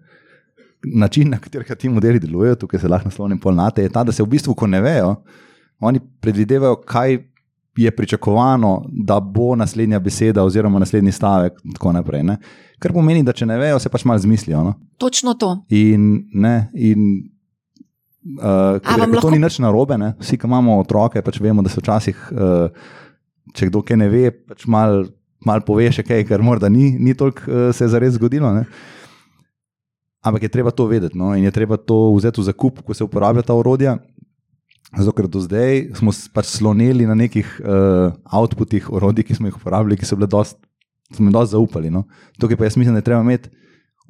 Način, na katerega ti modeli delujejo, tukaj se lahko naslovim polnate, je ta, da se v bistvu, ko ne vejo, oni predvidevajo, kaj je pričakovano, da bo naslednja beseda oziroma naslednji stavek. Naprej, Kar pomeni, da če ne vejo, se pač malo zmislijo. No? Točno to. In, ne, in Uh, rekel, lahko... To ni nič narobe, ne? vsi, ki imamo otroke, pač vemo, da se včasih, uh, če kdo kaj ne ve, pač malo mal pove še kaj, kar morda ni, ni toliko uh, se je zares zgodilo. Ne? Ampak je treba to vedeti no? in je treba to vzeti v zakup, ko se uporablja ta orodja. Zato, ker do zdaj smo pač slonili na nekih uh, outputih orodij, ki smo jih uporabljali, ki so bile dosti, smo jim dosti zaupali. No? Tukaj pa jaz mislim, da je treba imeti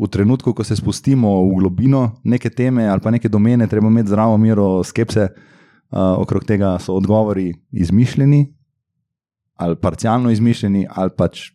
v trenutku, ko se spustimo v globino neke teme ali pa neke domene, treba imeti zdravo mero skepse, uh, okrog tega so odgovori izmišljeni ali parcialno izmišljeni ali pač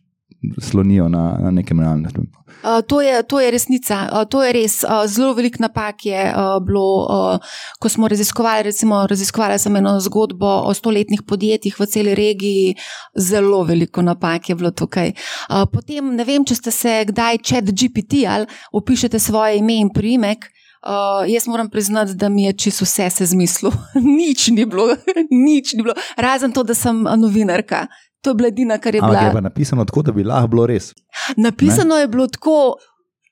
slonijo na, na nekem realnem. Uh, to, to je resnica, uh, to je res. Uh, zelo veliko napak je uh, bilo, uh, ko smo raziskovali, recimo, raziskovali sem eno zgodbo o stoletnih podjetjih v celi regiji, zelo veliko napak je bilo tukaj. Uh, potem ne vem, če ste se kdaj čet GPT ali opišete svoje ime in primek. Uh, jaz moram priznati, da mi je čisto vse se zmislil. nič ni bilo, nič ni bilo, razen to, da sem novinarka. To je bila edina, kar je bilo. Ampak je napisano tako, da bi lahko bilo res. Napisano ne? je bilo tako.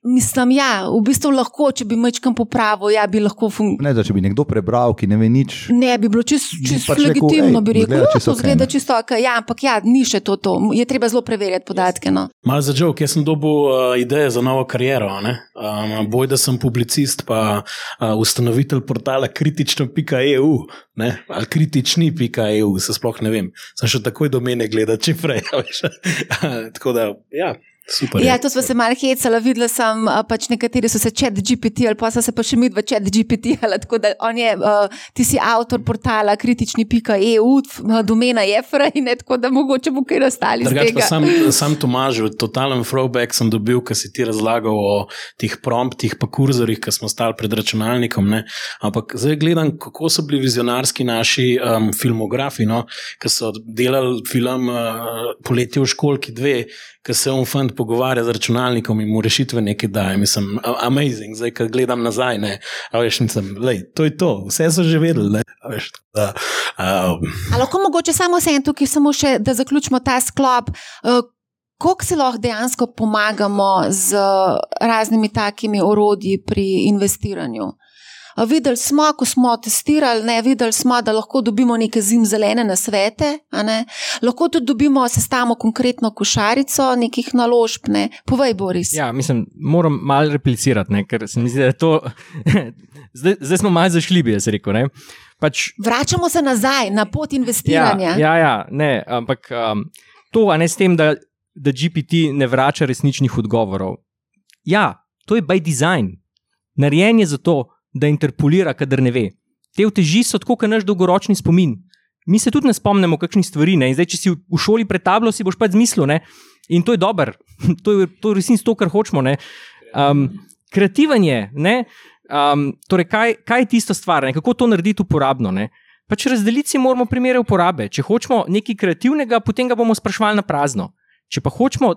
Mislim, ja, v bistvu lahko, če bi mečkam popravil, ja, bi lahko funkcioniral. Če bi nekdo prebral, ki ne ve nič. Ne, bi bilo čisto čist pač legitimno, bi rekel, da to zgleda čisto ok. Ja, ampak ja, ni še to, to. je treba zelo preverjati podatke. No. Mal za žog, jaz sem dobil uh, ideje za novo kariero. Um, boj, da sem publicist, pa uh, ustanovitelj portala kritično.eu. Ali kritični.eu, se sploh ne vem. Sem še takoj do mene gledal, če prej. Tako da, ja. Super. Ja, je. to smo se malo hecali, videla sem, pač nekateri so se čet GPT ali pa so se pa še mi v čet GPT, ali tako da on je, a, ti si avtor portala kritični.eu, domena je frajne, tako da mogoče bo kaj nastali Drugač pa sam, sam Tomažu, totalen throwback sem dobil, ko si ti razlagal o teh promptih, pa kurzorjih, ki smo stali pred računalnikom. Ne? Ampak zdaj gledam, kako so bili vizionarski naši um, filmografi, no? ki so delali film uh, Poletje v školki dve, ki se on fant pogovarja z računalnikom in mu rešitve nekaj daje. Mislim, amazing, zdaj, ko gledam nazaj, ne, a veš, nisem, lej, to je to, vse so že vedeli. Veš, da, um, A lahko mogoče samo se en tukaj, samo še, da zaključimo ta sklop. Uh, Kako se lahko dejansko pomagamo z raznimi takimi orodji pri investiranju? Videli smo, ko smo testirali, ne, videli smo, da lahko dobimo neke zimzelene nasvete, ne. lahko tudi dobimo, sestavimo konkretno košarico nekih naložb. Ne. Povej, Boris. Ja, mislim, moram malo replicirati, ne, ker se mi zdi, da je to. zdaj, zdaj smo malo zašli, bi jaz rekel. Ne. Pač, Vračamo se nazaj na pot investiranja. Ja, ja, ja ne, ampak um, to, a ne s tem, da, da GPT ne vrača resničnih odgovorov. Ja, to je by design. Narejen je zato, da interpolira, kadar ne ve. Te uteži so tako, kot naš dolgoročni spomin. Mi se tudi ne spomnimo kakšnih stvari. Ne? In Zdaj, če si v- šoli pred tablo, si boš pač zmislil. Ne? In to je dobro, to je, to je resnici to, kar hočemo. ne. Um, kreativen je. ne. Um, torej, kaj, kaj je tista stvar, ne? kako to narediti uporabno? Ne? Pač razdeliti si moramo primere uporabe. Če hočemo nekaj kreativnega, potem ga bomo sprašvali na prazno. Če pa hočemo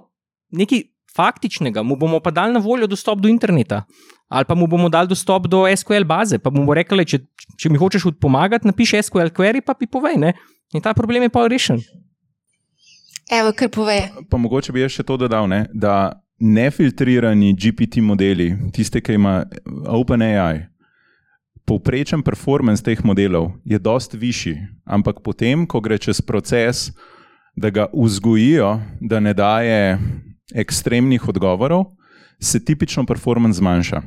nekaj faktičnega, mu bomo pa dali na voljo dostop do interneta. Ali pa mu bomo dali dostop do SQL baze, pa bomo rekli, če, če mi hočeš pomagati, napiši SQL query, pa mi povej. Ne? In ta problem je pa rešen. Evo, kar pove. Pa mogoče bi jaz še to dodal, ne, da nefiltrirani GPT modeli, tiste, ki ima OpenAI, povprečen performance teh modelov je dosti višji, ampak potem, ko gre čez proces, da ga vzgojijo, da ne daje ekstremnih odgovorov, se tipično performance zmanjša.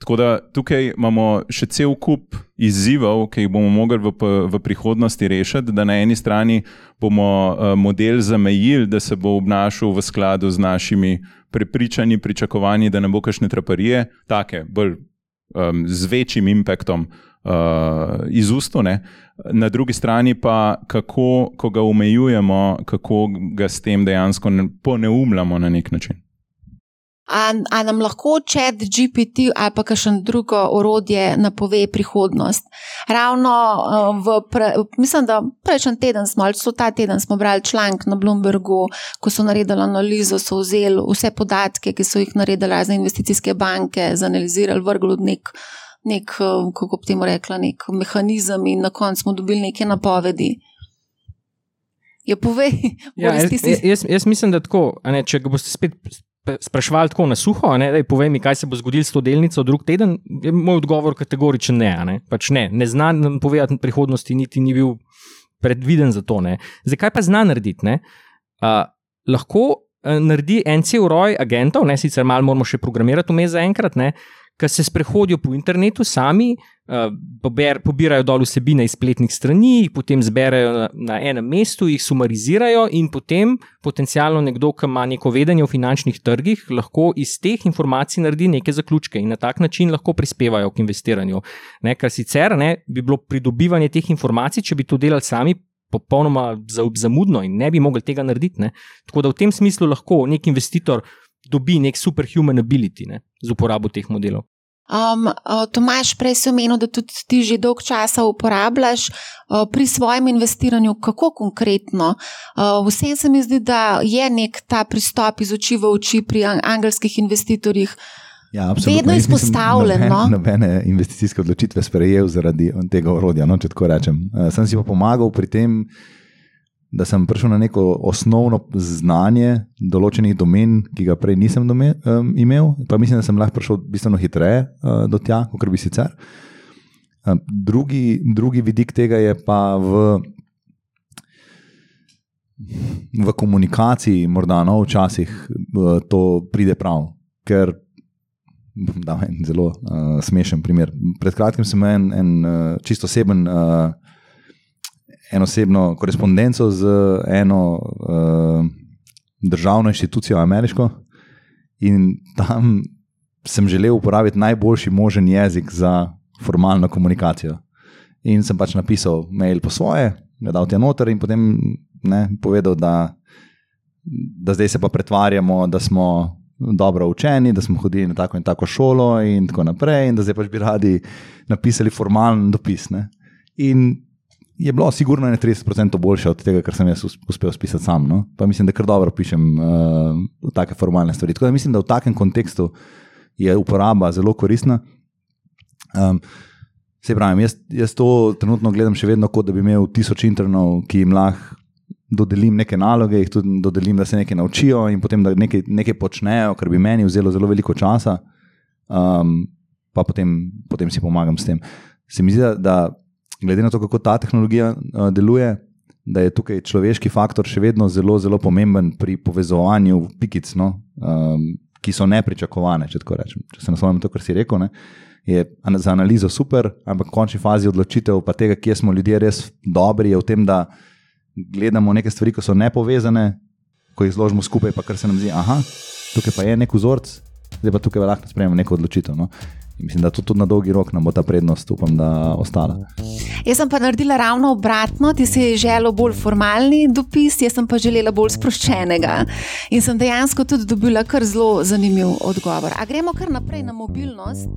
Tako da tukaj imamo še cel kup izzivov, ki jih bomo mogli v, v prihodnosti rešiti. Da na eni strani bomo eh, model zamejili, da se bo obnašal v skladu z našimi prepričanji, pričakovanji, da ne bo kakšne traparije, take, bolj um, z večjim impaktom uh, iz ustone. Na drugi strani pa, kako, ko ga omejujemo, kako ga s tem dejansko ne, poneumljamo na nek način. A, a nam lahko chat GPT ali pa kakšen drugo orodje napove prihodnost? Ravno uh, v, pre, mislim, da prejšnji teden smo, ali so ta teden smo brali članek na Bloombergu, ko so naredili analizo, so vzeli vse podatke, ki so jih naredile razne investicijske banke, zanalizirali, vrgli v nek, nek, uh, kako bi temu rekla, nek mehanizem in na koncu smo dobili neke napovedi. Je povej, Ja, jaz, jaz, jaz mislim, da tako, ne, če ga boste spet sp- sprašvali tako na suho, ne, daj, povej mi, kaj se bo zgodilo s to delnico drug teden, je moj odgovor kategoričen ne. Ne, pač ne, ne zna nam povedati prihodnosti, niti ni bil predviden za to. Ne. Zakaj pa zna narediti? Ne? Uh, lahko uh, naredi en cel roj agentov, ne, sicer malo moramo še programirati vmes zaenkrat, ki se sprehodijo po internetu sami, uh, pober, pobirajo dol vsebine iz spletnih strani, jih potem zberejo na, na enem mestu, jih sumarizirajo in potem potencialno nekdo, ki ima neko vedenje o finančnih trgih, lahko iz teh informacij naredi neke zaključke in na tak način lahko prispevajo k investiranju. Ne, kar sicer ne, bi bilo pridobivanje teh informacij, če bi to delali sami. Popolnoma za- zamudno in ne bi mogli tega narediti. Ne. Tako da v tem smislu lahko nek investitor dobi nek superhuman ability ne, z uporabo teh modelov. Um, uh, Tomaš, prej si omenil, da tudi ti že dolgo časa uporabljaš uh, pri svojem investiranju, kako konkretno. Uh, Vsem se mi zdi, da je nek ta pristop iz oči v oči pri an angelskih investitorjih. Ja, absolutno. Vedno Jaz nisem izpostavljen, Nobene, no. nobene investicijske odločitve sprejel zaradi tega orodja, no, če tako rečem. Uh, sem si pa pomagal pri tem, da sem prišel na neko osnovno znanje določenih domen, ki ga prej nisem dome, um, imel. Pa mislim, da sem lahko prišel bistveno hitreje uh, do tja, kot bi sicer. Um, drugi, drugi vidik tega je pa v, v komunikaciji, morda no, včasih uh, to pride prav. Ker da, en zelo uh, smešen primer. Pred kratkim sem imel en, en uh, čisto oseben, uh, eno osebno korespondenco z eno uh, državno inštitucijo, ameriško, In tam sem želel uporabiti najboljši možen jezik za formalno komunikacijo. In sem pač napisal mail po svoje, ga dal ti noter in potem ne, povedal, da, da zdaj se pa pretvarjamo, da smo dobro učeni, da smo hodili na tako in tako šolo in tako naprej, in da zdaj pač bi radi napisali formalen dopis. Ne. In je bilo sigurno 30% boljše od tega, kar sem jaz uspel spisati sam. No. Pa mislim, da kar dobro pišem uh, take formalne stvari. Tako da mislim, da v takem kontekstu je uporaba zelo koristna. Um, Se pravi, jaz, jaz to trenutno gledam še vedno kot da bi imel tisoč internov, ki jim lahko dodelim neke naloge, jih tudi dodelim, da se nekaj naučijo in potem da nekaj, nekaj počnejo, kar bi meni vzelo zelo veliko časa, um, pa potem, potem si pomagam s tem. Se mi zdi, da glede na to, kako ta tehnologija uh, deluje, da je tukaj človeški faktor še vedno zelo, zelo pomemben pri povezovanju pikic, no, um, ki so nepričakovane, če rečem. Če se naslovim to, kar si rekel. Ne, Je za analizo super, ampak v končni fazi odločitev, pa tega, kje smo ljudje res dobri, je v tem, da gledamo neke stvari, ki so nepovezane, ko jih zložimo skupaj, pa kar se nam zdi, da tukaj pa je nek vzorec, zdaj pa tukaj lahko sprejmemo neko odločitev. No? Mislim, da tudi na dolgi rok nam bo ta prednost, upam, da ostala. Jaz sem pa naredila ravno obratno, ti si želel bolj formalni dopis, jaz pa želela bolj sproščenega. In sem dejansko tudi dobila kar zelo zanimiv odgovor. A gremo kar naprej na mobilnost.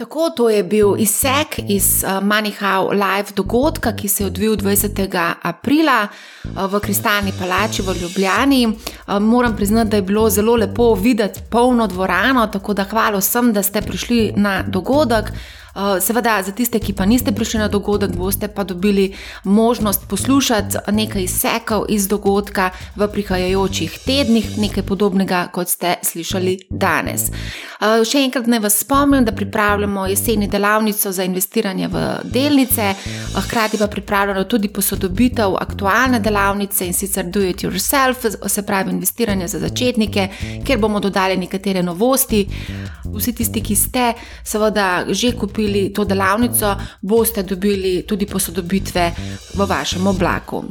Tako, to je bil izsek iz uh, Manihau Live dogodka, ki se je odvil 20. aprila uh, v Kristalni palači v Ljubljani. Uh, moram priznati, da je bilo zelo lepo videti polno dvorano, tako da hvala vsem, da ste prišli na dogodek. Eh, seveda, za tiste, ki pa niste prišli na dogodek, boste pa dobili možnost poslušati nekaj izsekov iz dogodka v prihajajočih tednih, nekaj podobnega, kot ste slišali danes. Eh, še enkrat naj vas spomnim, da pripravljamo jeseni delavnico za investiranje v delnice, eh, hkrati pa pripravljamo tudi posodobitev aktualne delavnice in sicer Do It Yourself, se pravi investiranje za začetnike, kjer bomo dodali nekatere novosti. Vsi tisti, ki ste seveda že kupili kupili to delavnico, boste dobili tudi posodobitve v vašem oblaku.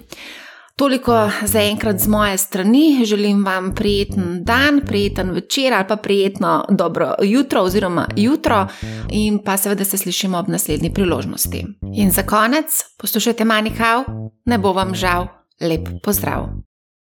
Toliko za enkrat z moje strani. Želim vam prijeten dan, prijeten večer ali pa prijetno dobro jutro oziroma jutro in pa seveda se slišimo ob naslednji priložnosti. In za konec, poslušajte Manihau, ne bo vam žal, lep pozdrav.